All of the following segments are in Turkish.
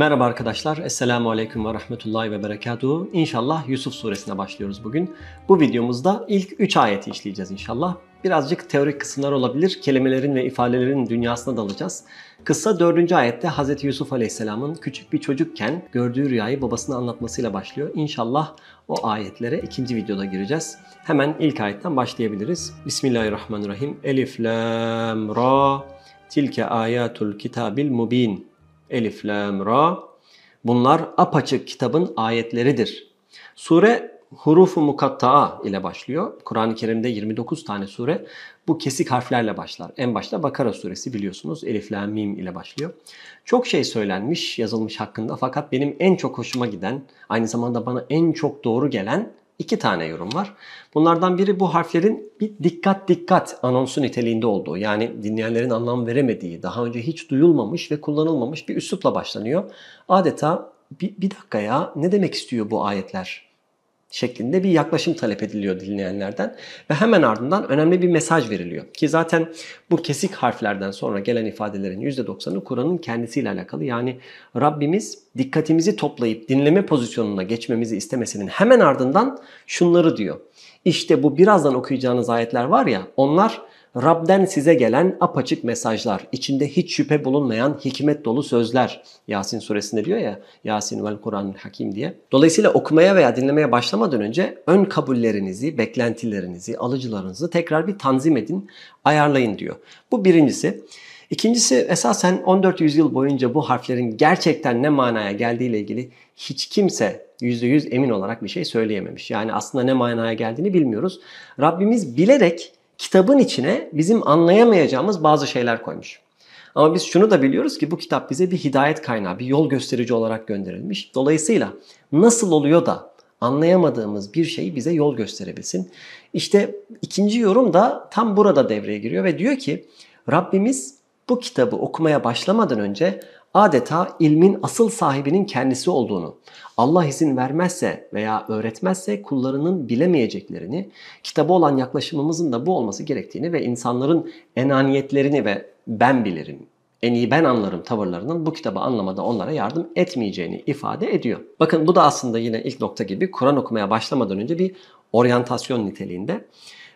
Merhaba arkadaşlar. Esselamu Aleyküm ve Rahmetullahi ve Berekatuhu. İnşallah Yusuf suresine başlıyoruz bugün. Bu videomuzda ilk 3 ayeti işleyeceğiz inşallah. Birazcık teorik kısımlar olabilir. Kelimelerin ve ifadelerin dünyasına dalacağız. Kıssa 4. ayette Hz. Yusuf Aleyhisselam'ın küçük bir çocukken gördüğü rüyayı babasına anlatmasıyla başlıyor. İnşallah o ayetlere ikinci videoda gireceğiz. Hemen ilk ayetten başlayabiliriz. Bismillahirrahmanirrahim. Elif, Lam, Ra, Tilke ayatul kitabil mubin. Elif, Lam, Ra. Bunlar apaçık kitabın ayetleridir. Sure hurufu mukatta'a ile başlıyor. Kur'an-ı Kerim'de 29 tane sure bu kesik harflerle başlar. En başta Bakara suresi biliyorsunuz Elif, Lam, Mim ile başlıyor. Çok şey söylenmiş, yazılmış hakkında fakat benim en çok hoşuma giden, aynı zamanda bana en çok doğru gelen iki tane yorum var. Bunlardan biri bu harflerin bir dikkat dikkat anonsu niteliğinde olduğu. Yani dinleyenlerin anlam veremediği, daha önce hiç duyulmamış ve kullanılmamış bir üslupla başlanıyor. Adeta bir, bir dakika ya ne demek istiyor bu ayetler şeklinde bir yaklaşım talep ediliyor dinleyenlerden ve hemen ardından önemli bir mesaj veriliyor. Ki zaten bu kesik harflerden sonra gelen ifadelerin %90'ı Kur'an'ın kendisiyle alakalı. Yani Rabbimiz dikkatimizi toplayıp dinleme pozisyonuna geçmemizi istemesinin hemen ardından şunları diyor. İşte bu birazdan okuyacağınız ayetler var ya onlar Rab'den size gelen apaçık mesajlar, içinde hiç şüphe bulunmayan hikmet dolu sözler. Yasin suresinde diyor ya Yasin vel Kur'anul Hakim diye. Dolayısıyla okumaya veya dinlemeye başlamadan önce ön kabullerinizi, beklentilerinizi, alıcılarınızı tekrar bir tanzim edin, ayarlayın diyor. Bu birincisi. İkincisi esasen 14 yüzyıl boyunca bu harflerin gerçekten ne manaya geldiğiyle ilgili hiç kimse %100 emin olarak bir şey söyleyememiş. Yani aslında ne manaya geldiğini bilmiyoruz. Rabbimiz bilerek kitabın içine bizim anlayamayacağımız bazı şeyler koymuş. Ama biz şunu da biliyoruz ki bu kitap bize bir hidayet kaynağı, bir yol gösterici olarak gönderilmiş. Dolayısıyla nasıl oluyor da anlayamadığımız bir şeyi bize yol gösterebilsin. İşte ikinci yorum da tam burada devreye giriyor ve diyor ki Rabbimiz bu kitabı okumaya başlamadan önce adeta ilmin asıl sahibinin kendisi olduğunu, Allah izin vermezse veya öğretmezse kullarının bilemeyeceklerini, kitaba olan yaklaşımımızın da bu olması gerektiğini ve insanların enaniyetlerini ve ben bilirim, en iyi ben anlarım tavırlarının bu kitabı anlamada onlara yardım etmeyeceğini ifade ediyor. Bakın bu da aslında yine ilk nokta gibi Kur'an okumaya başlamadan önce bir oryantasyon niteliğinde.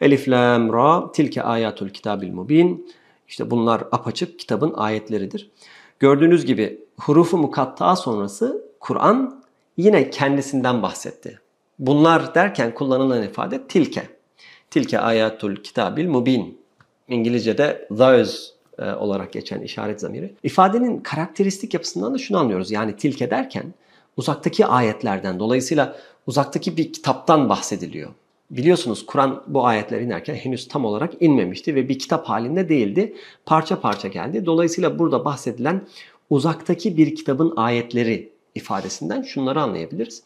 Elif, Lam, Ra, tilke ayatul kitabil mubin. İşte bunlar apaçık kitabın ayetleridir. Gördüğünüz gibi hurufu mukatta sonrası Kur'an yine kendisinden bahsetti. Bunlar derken kullanılan ifade tilke. Tilke ayatul kitabil mubin. İngilizce'de those e, olarak geçen işaret zamiri. İfadenin karakteristik yapısından da şunu anlıyoruz. Yani tilke derken uzaktaki ayetlerden dolayısıyla uzaktaki bir kitaptan bahsediliyor. Biliyorsunuz Kur'an bu ayetler inerken henüz tam olarak inmemişti ve bir kitap halinde değildi. Parça parça geldi. Dolayısıyla burada bahsedilen uzaktaki bir kitabın ayetleri ifadesinden şunları anlayabiliriz.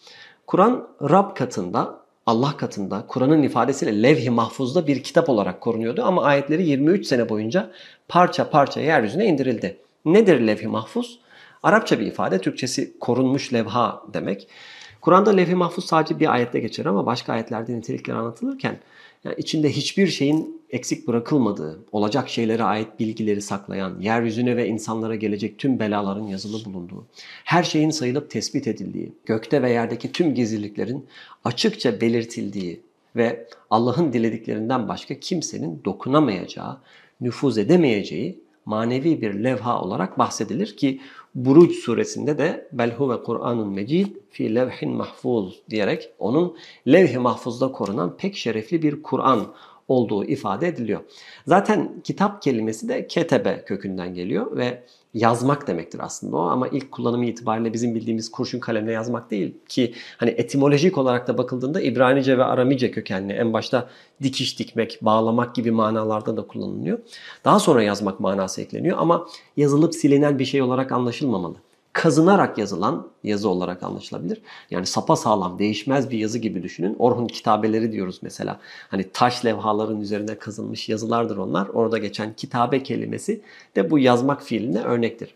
Kur'an Rab katında, Allah katında, Kur'an'ın ifadesiyle levh-i mahfuzda bir kitap olarak korunuyordu ama ayetleri 23 sene boyunca parça parça yeryüzüne indirildi. Nedir levh-i mahfuz? Arapça bir ifade, Türkçesi korunmuş levha demek. Kur'an'da levh-i mahfuz sadece bir ayette geçer ama başka ayetlerde nitelikler anlatılırken yani içinde hiçbir şeyin eksik bırakılmadığı, olacak şeylere ait bilgileri saklayan, yeryüzüne ve insanlara gelecek tüm belaların yazılı bulunduğu, her şeyin sayılıp tespit edildiği, gökte ve yerdeki tüm gizliliklerin açıkça belirtildiği ve Allah'ın dilediklerinden başka kimsenin dokunamayacağı, nüfuz edemeyeceği manevi bir levha olarak bahsedilir ki Buruc suresinde de belhu ve Kur'anun mecid fi levhin mahfuz diyerek onun levh-i mahfuzda korunan pek şerefli bir Kur'an olduğu ifade ediliyor. Zaten kitap kelimesi de ketebe kökünden geliyor ve yazmak demektir aslında o ama ilk kullanımı itibariyle bizim bildiğimiz kurşun kalemle yazmak değil ki hani etimolojik olarak da bakıldığında İbranice ve Aramice kökenli en başta dikiş dikmek, bağlamak gibi manalarda da kullanılıyor. Daha sonra yazmak manası ekleniyor ama yazılıp silinen bir şey olarak anlaşılmamalı kazınarak yazılan yazı olarak anlaşılabilir. Yani sapa sağlam, değişmez bir yazı gibi düşünün. Orhun kitabeleri diyoruz mesela. Hani taş levhaların üzerine kazınmış yazılardır onlar. Orada geçen kitabe kelimesi de bu yazmak fiiline örnektir.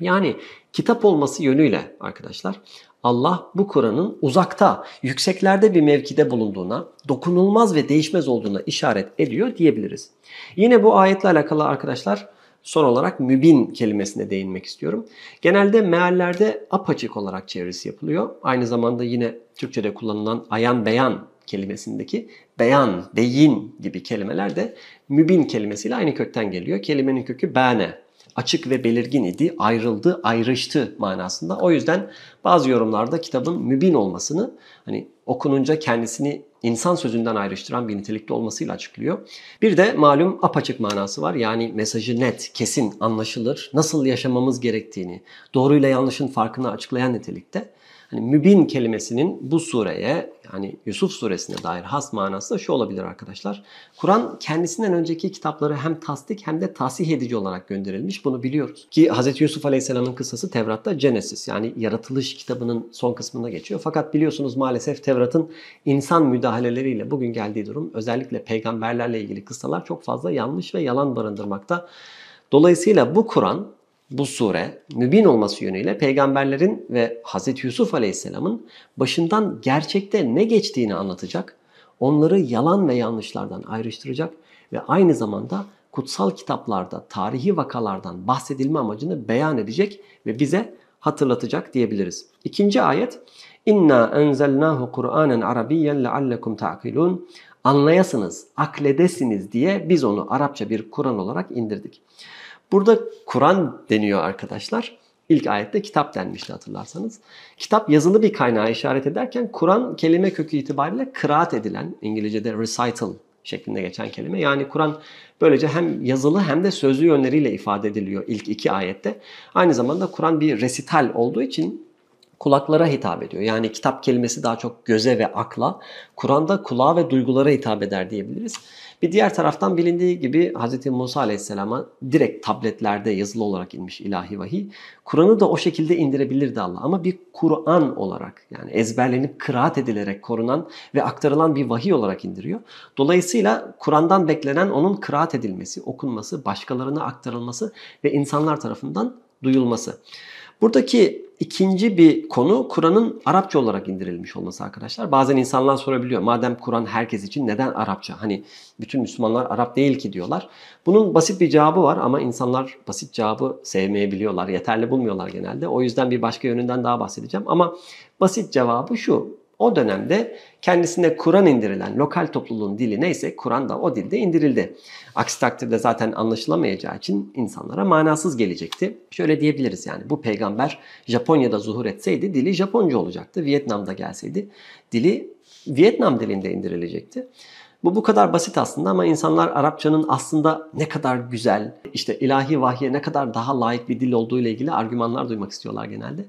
Yani kitap olması yönüyle arkadaşlar Allah bu Kur'an'ın uzakta, yükseklerde bir mevkide bulunduğuna, dokunulmaz ve değişmez olduğuna işaret ediyor diyebiliriz. Yine bu ayetle alakalı arkadaşlar son olarak mübin kelimesine değinmek istiyorum. Genelde meallerde apaçık olarak çevirisi yapılıyor. Aynı zamanda yine Türkçe'de kullanılan ayan beyan kelimesindeki beyan, beyin gibi kelimeler de mübin kelimesiyle aynı kökten geliyor. Kelimenin kökü bane açık ve belirgin idi, ayrıldı, ayrıştı manasında. O yüzden bazı yorumlarda kitabın mübin olmasını hani okununca kendisini insan sözünden ayrıştıran bir nitelikte olmasıyla açıklıyor. Bir de malum apaçık manası var. Yani mesajı net, kesin, anlaşılır, nasıl yaşamamız gerektiğini, doğruyla yanlışın farkını açıklayan nitelikte. Hani mübin kelimesinin bu sureye yani Yusuf suresine dair has manası da şu olabilir arkadaşlar. Kur'an kendisinden önceki kitapları hem tasdik hem de tasih edici olarak gönderilmiş. Bunu biliyoruz. Ki Hz. Yusuf Aleyhisselam'ın kıssası Tevrat'ta Genesis yani yaratılış kitabının son kısmında geçiyor. Fakat biliyorsunuz maalesef Tevrat'ın insan müdahaleleriyle bugün geldiği durum özellikle peygamberlerle ilgili kıssalar çok fazla yanlış ve yalan barındırmakta. Dolayısıyla bu Kur'an bu sure mübin olması yönüyle peygamberlerin ve Hz. Yusuf Aleyhisselam'ın başından gerçekte ne geçtiğini anlatacak, onları yalan ve yanlışlardan ayrıştıracak ve aynı zamanda kutsal kitaplarda tarihi vakalardan bahsedilme amacını beyan edecek ve bize hatırlatacak diyebiliriz. İkinci ayet İnna enzelnahu Kur'anen Arabiyyen leallekum ta'kilun. Anlayasınız, akledesiniz diye biz onu Arapça bir Kur'an olarak indirdik. Burada Kur'an deniyor arkadaşlar. İlk ayette kitap denmişti hatırlarsanız. Kitap yazılı bir kaynağı işaret ederken Kur'an kelime kökü itibariyle kıraat edilen, İngilizce'de recital şeklinde geçen kelime. Yani Kur'an böylece hem yazılı hem de sözlü yönleriyle ifade ediliyor ilk iki ayette. Aynı zamanda Kur'an bir resital olduğu için kulaklara hitap ediyor. Yani kitap kelimesi daha çok göze ve akla, Kur'an'da kulağa ve duygulara hitap eder diyebiliriz. Bir diğer taraftan bilindiği gibi Hz. Musa Aleyhisselam'a direkt tabletlerde yazılı olarak inmiş ilahi vahiy. Kur'an'ı da o şekilde indirebilirdi Allah ama bir Kur'an olarak yani ezberlenip kıraat edilerek korunan ve aktarılan bir vahiy olarak indiriyor. Dolayısıyla Kur'an'dan beklenen onun kıraat edilmesi, okunması, başkalarına aktarılması ve insanlar tarafından duyulması. Buradaki ikinci bir konu Kur'an'ın Arapça olarak indirilmiş olması arkadaşlar. Bazen insanlar sorabiliyor. Madem Kur'an herkes için neden Arapça? Hani bütün Müslümanlar Arap değil ki diyorlar. Bunun basit bir cevabı var ama insanlar basit cevabı sevmeyebiliyorlar. Yeterli bulmuyorlar genelde. O yüzden bir başka yönünden daha bahsedeceğim. Ama basit cevabı şu. O dönemde kendisine Kur'an indirilen lokal topluluğun dili neyse Kur'an da o dilde indirildi. Aksi takdirde zaten anlaşılamayacağı için insanlara manasız gelecekti. Şöyle diyebiliriz yani bu peygamber Japonya'da zuhur etseydi dili Japonca olacaktı. Vietnam'da gelseydi dili Vietnam dilinde indirilecekti. Bu bu kadar basit aslında ama insanlar Arapçanın aslında ne kadar güzel, işte ilahi vahye ne kadar daha layık bir dil olduğu ile ilgili argümanlar duymak istiyorlar genelde.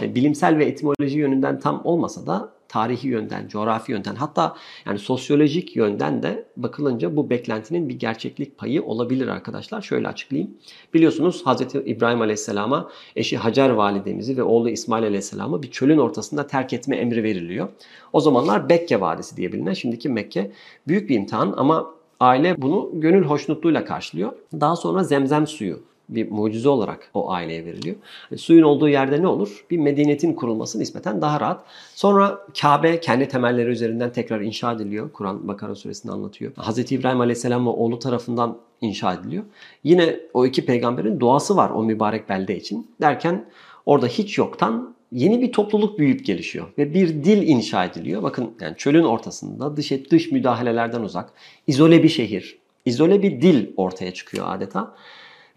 Yani bilimsel ve etimoloji yönünden tam olmasa da tarihi yönden, coğrafi yönden hatta yani sosyolojik yönden de bakılınca bu beklentinin bir gerçeklik payı olabilir arkadaşlar. Şöyle açıklayayım. Biliyorsunuz Hz. İbrahim Aleyhisselam'a eşi Hacer validemizi ve oğlu İsmail Aleyhisselam'ı bir çölün ortasında terk etme emri veriliyor. O zamanlar Bekke Vadisi diye bilinen şimdiki Mekke büyük bir imtihan ama aile bunu gönül hoşnutluğuyla karşılıyor. Daha sonra zemzem suyu bir mucize olarak o aileye veriliyor. Yani suyun olduğu yerde ne olur? Bir medeniyetin kurulması nispeten daha rahat. Sonra Kabe kendi temelleri üzerinden tekrar inşa ediliyor. Kur'an Bakara suresinde anlatıyor. Hz. İbrahim Aleyhisselam ve oğlu tarafından inşa ediliyor. Yine o iki peygamberin duası var o mübarek belde için. Derken orada hiç yoktan yeni bir topluluk büyüyüp gelişiyor ve bir dil inşa ediliyor. Bakın yani çölün ortasında dış dış müdahalelerden uzak, izole bir şehir, izole bir dil ortaya çıkıyor adeta.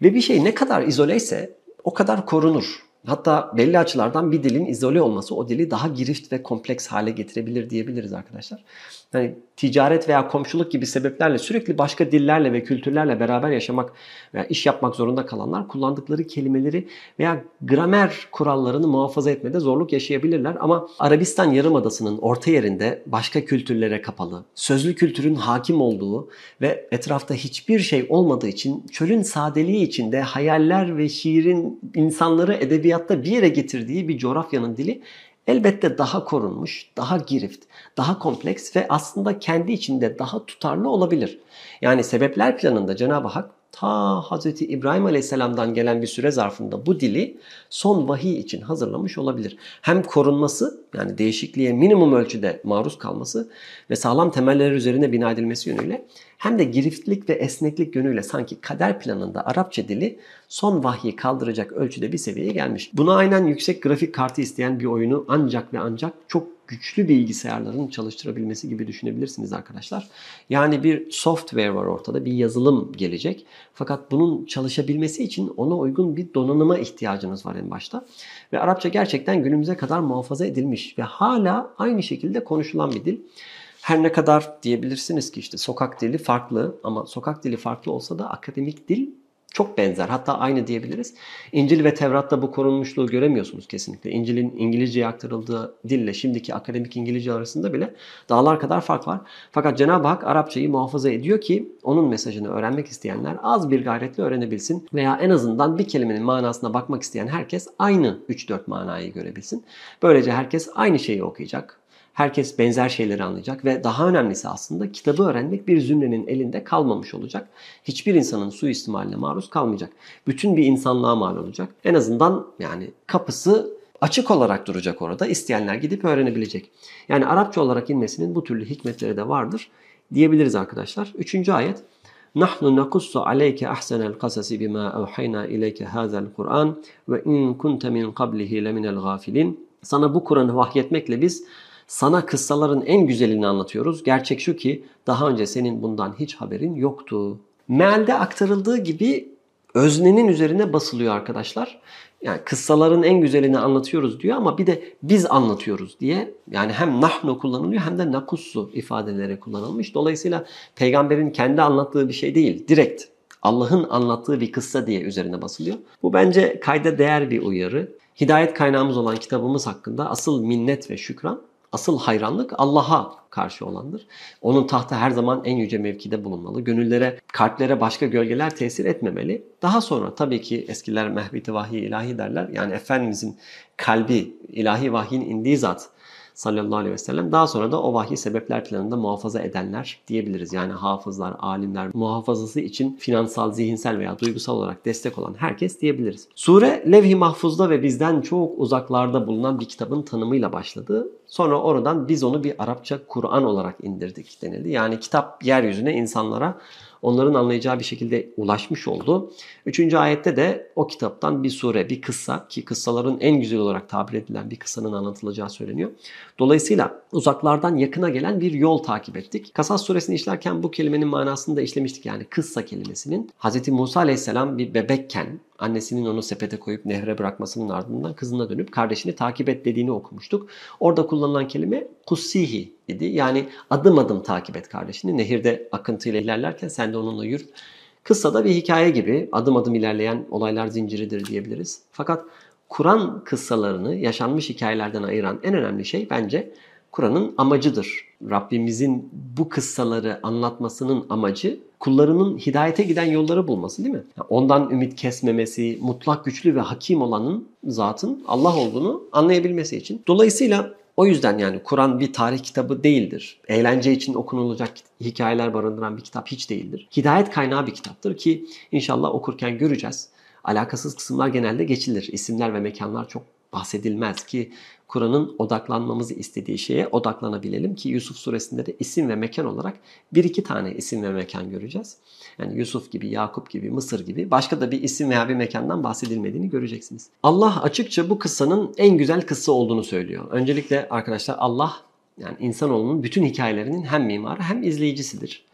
Ve bir şey ne kadar izoleyse o kadar korunur. Hatta belli açılardan bir dilin izole olması o dili daha girift ve kompleks hale getirebilir diyebiliriz arkadaşlar. Yani ticaret veya komşuluk gibi sebeplerle sürekli başka dillerle ve kültürlerle beraber yaşamak veya iş yapmak zorunda kalanlar kullandıkları kelimeleri veya gramer kurallarını muhafaza etmede zorluk yaşayabilirler. Ama Arabistan Yarımadası'nın orta yerinde başka kültürlere kapalı, sözlü kültürün hakim olduğu ve etrafta hiçbir şey olmadığı için çölün sadeliği içinde hayaller ve şiirin insanları edebiyatta bir yere getirdiği bir coğrafyanın dili elbette daha korunmuş, daha girift, daha kompleks ve aslında kendi içinde daha tutarlı olabilir. Yani sebepler planında Cenab-ı Hak ta Hazreti İbrahim Aleyhisselam'dan gelen bir süre zarfında bu dili son vahiy için hazırlamış olabilir. Hem korunması yani değişikliğe minimum ölçüde maruz kalması ve sağlam temeller üzerine bina edilmesi yönüyle hem de giriftlik ve esneklik yönüyle sanki kader planında Arapça dili son vahyi kaldıracak ölçüde bir seviyeye gelmiş. Buna aynen yüksek grafik kartı isteyen bir oyunu ancak ve ancak çok güçlü bilgisayarların çalıştırabilmesi gibi düşünebilirsiniz arkadaşlar. Yani bir software var ortada, bir yazılım gelecek. Fakat bunun çalışabilmesi için ona uygun bir donanıma ihtiyacınız var en başta. Ve Arapça gerçekten günümüze kadar muhafaza edilmiş ve hala aynı şekilde konuşulan bir dil. Her ne kadar diyebilirsiniz ki işte sokak dili farklı ama sokak dili farklı olsa da akademik dil çok benzer. Hatta aynı diyebiliriz. İncil ve Tevrat'ta bu korunmuşluğu göremiyorsunuz kesinlikle. İncil'in İngilizceye aktarıldığı dille şimdiki akademik İngilizce arasında bile dağlar kadar fark var. Fakat Cenab-ı Hak Arapçayı muhafaza ediyor ki onun mesajını öğrenmek isteyenler az bir gayretle öğrenebilsin veya en azından bir kelimenin manasına bakmak isteyen herkes aynı 3-4 manayı görebilsin. Böylece herkes aynı şeyi okuyacak Herkes benzer şeyleri anlayacak ve daha önemlisi aslında kitabı öğrenmek bir zümrenin elinde kalmamış olacak. Hiçbir insanın suistimaline maruz kalmayacak. Bütün bir insanlığa mal olacak. En azından yani kapısı açık olarak duracak orada. İsteyenler gidip öğrenebilecek. Yani Arapça olarak inmesinin bu türlü hikmetleri de vardır diyebiliriz arkadaşlar. Üçüncü ayet. Nahnu nakussu aleyke ahsenel kasasi bima evhayna ileyke hazel Kur'an ve in kunte min qablihi leminel gafilin. Sana bu Kur'an'ı vahyetmekle biz sana kıssaların en güzelini anlatıyoruz. Gerçek şu ki daha önce senin bundan hiç haberin yoktu. Mealde aktarıldığı gibi öznenin üzerine basılıyor arkadaşlar. Yani kıssaların en güzelini anlatıyoruz diyor ama bir de biz anlatıyoruz diye yani hem nahnu kullanılıyor hem de nakussu ifadeleri kullanılmış. Dolayısıyla peygamberin kendi anlattığı bir şey değil. Direkt Allah'ın anlattığı bir kıssa diye üzerine basılıyor. Bu bence kayda değer bir uyarı. Hidayet kaynağımız olan kitabımız hakkında asıl minnet ve şükran Asıl hayranlık Allah'a karşı olandır. Onun tahtı her zaman en yüce mevkide bulunmalı. Gönüllere, kalplere başka gölgeler tesir etmemeli. Daha sonra tabii ki eskiler mehbiti vahiy ilahi derler. Yani Efendimizin kalbi ilahi vahyin indiği zat sallallahu aleyhi ve sellem. Daha sonra da o vahyi sebepler planında muhafaza edenler diyebiliriz. Yani hafızlar, alimler, muhafazası için finansal, zihinsel veya duygusal olarak destek olan herkes diyebiliriz. Sure levh-i mahfuzda ve bizden çok uzaklarda bulunan bir kitabın tanımıyla başladı. Sonra oradan biz onu bir Arapça Kur'an olarak indirdik denildi. Yani kitap yeryüzüne insanlara onların anlayacağı bir şekilde ulaşmış oldu. Üçüncü ayette de o kitaptan bir sure, bir kıssa ki kıssaların en güzel olarak tabir edilen bir kıssanın anlatılacağı söyleniyor. Dolayısıyla uzaklardan yakına gelen bir yol takip ettik. Kasas suresini işlerken bu kelimenin manasını da işlemiştik. Yani kıssa kelimesinin Hz. Musa aleyhisselam bir bebekken annesinin onu sepete koyup nehre bırakmasının ardından kızına dönüp kardeşini takip et dediğini okumuştuk. Orada kullanılan kelime kussihi idi. Yani adım adım takip et kardeşini. Nehirde akıntıyla ilerlerken sen de onunla yürü. Kısa da bir hikaye gibi adım adım ilerleyen olaylar zinciridir diyebiliriz. Fakat Kur'an kıssalarını yaşanmış hikayelerden ayıran en önemli şey bence Kur'an'ın amacıdır. Rabbimizin bu kıssaları anlatmasının amacı kullarının hidayete giden yolları bulması değil mi? Ondan ümit kesmemesi, mutlak güçlü ve hakim olanın zatın Allah olduğunu anlayabilmesi için. Dolayısıyla o yüzden yani Kur'an bir tarih kitabı değildir. Eğlence için okunulacak hikayeler barındıran bir kitap hiç değildir. Hidayet kaynağı bir kitaptır ki inşallah okurken göreceğiz. Alakasız kısımlar genelde geçilir. İsimler ve mekanlar çok bahsedilmez ki Kur'an'ın odaklanmamızı istediği şeye odaklanabilelim ki Yusuf suresinde de isim ve mekan olarak bir iki tane isim ve mekan göreceğiz. Yani Yusuf gibi, Yakup gibi, Mısır gibi başka da bir isim veya bir mekandan bahsedilmediğini göreceksiniz. Allah açıkça bu kıssanın en güzel kıssa olduğunu söylüyor. Öncelikle arkadaşlar Allah yani insanoğlunun bütün hikayelerinin hem mimarı hem izleyicisidir.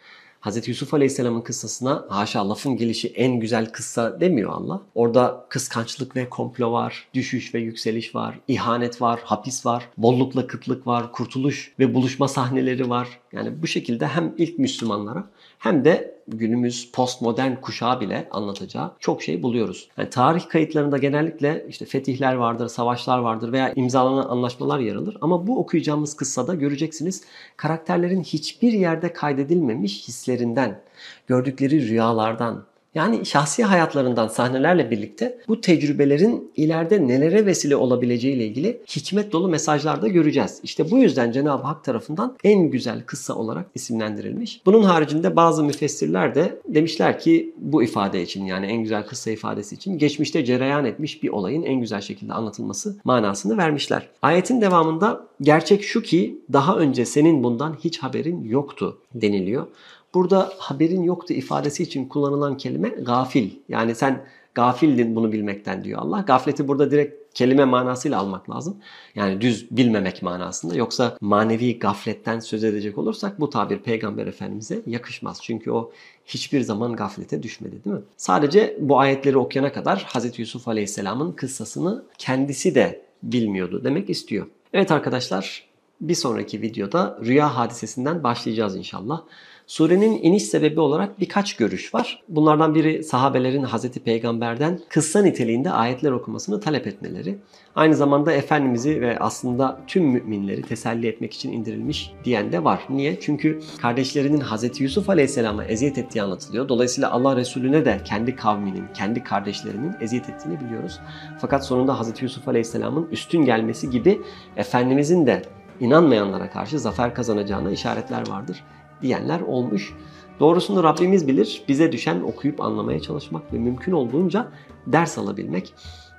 Hz. Yusuf Aleyhisselam'ın kıssasına haşa lafın gelişi en güzel kıssa demiyor Allah. Orada kıskançlık ve komplo var, düşüş ve yükseliş var, ihanet var, hapis var, bollukla kıtlık var, kurtuluş ve buluşma sahneleri var. Yani bu şekilde hem ilk Müslümanlara hem de günümüz postmodern kuşağı bile anlatacağı çok şey buluyoruz. Yani tarih kayıtlarında genellikle işte fetihler vardır, savaşlar vardır veya imzalanan anlaşmalar yer alır. Ama bu okuyacağımız kıssada göreceksiniz karakterlerin hiçbir yerde kaydedilmemiş hislerinden, gördükleri rüyalardan, Yani şahsi hayatlarından sahnelerle birlikte bu tecrübelerin ileride nelere vesile olabileceği ile ilgili hikmet dolu mesajlar da göreceğiz. İşte bu yüzden Cenab-ı Hak tarafından en güzel kıssa olarak isimlendirilmiş. Bunun haricinde bazı müfessirler de demişler ki bu ifade için yani en güzel kıssa ifadesi için geçmişte cereyan etmiş bir olayın en güzel şekilde anlatılması manasını vermişler. Ayetin devamında gerçek şu ki daha önce senin bundan hiç haberin yoktu deniliyor. Burada haberin yoktu ifadesi için kullanılan kelime gafil. Yani sen gafildin bunu bilmekten diyor Allah. Gafleti burada direkt kelime manasıyla almak lazım. Yani düz bilmemek manasında. Yoksa manevi gafletten söz edecek olursak bu tabir peygamber efendimize yakışmaz. Çünkü o hiçbir zaman gaflete düşmedi değil mi? Sadece bu ayetleri okuyana kadar Hz. Yusuf Aleyhisselam'ın kıssasını kendisi de bilmiyordu demek istiyor. Evet arkadaşlar bir sonraki videoda rüya hadisesinden başlayacağız inşallah. Surenin iniş sebebi olarak birkaç görüş var. Bunlardan biri sahabelerin Hazreti Peygamber'den kıssa niteliğinde ayetler okumasını talep etmeleri. Aynı zamanda Efendimiz'i ve aslında tüm müminleri teselli etmek için indirilmiş diyen de var. Niye? Çünkü kardeşlerinin Hazreti Yusuf Aleyhisselam'a eziyet ettiği anlatılıyor. Dolayısıyla Allah Resulüne de kendi kavminin, kendi kardeşlerinin eziyet ettiğini biliyoruz. Fakat sonunda Hazreti Yusuf Aleyhisselam'ın üstün gelmesi gibi Efendimizin de inanmayanlara karşı zafer kazanacağına işaretler vardır diyenler olmuş. Doğrusunu Rabbimiz bilir. Bize düşen okuyup anlamaya çalışmak ve mümkün olduğunca ders alabilmek.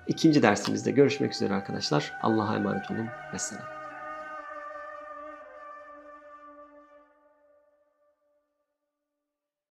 İkinci dersimizde görüşmek üzere arkadaşlar. Allah'a emanet olun. Vesselam.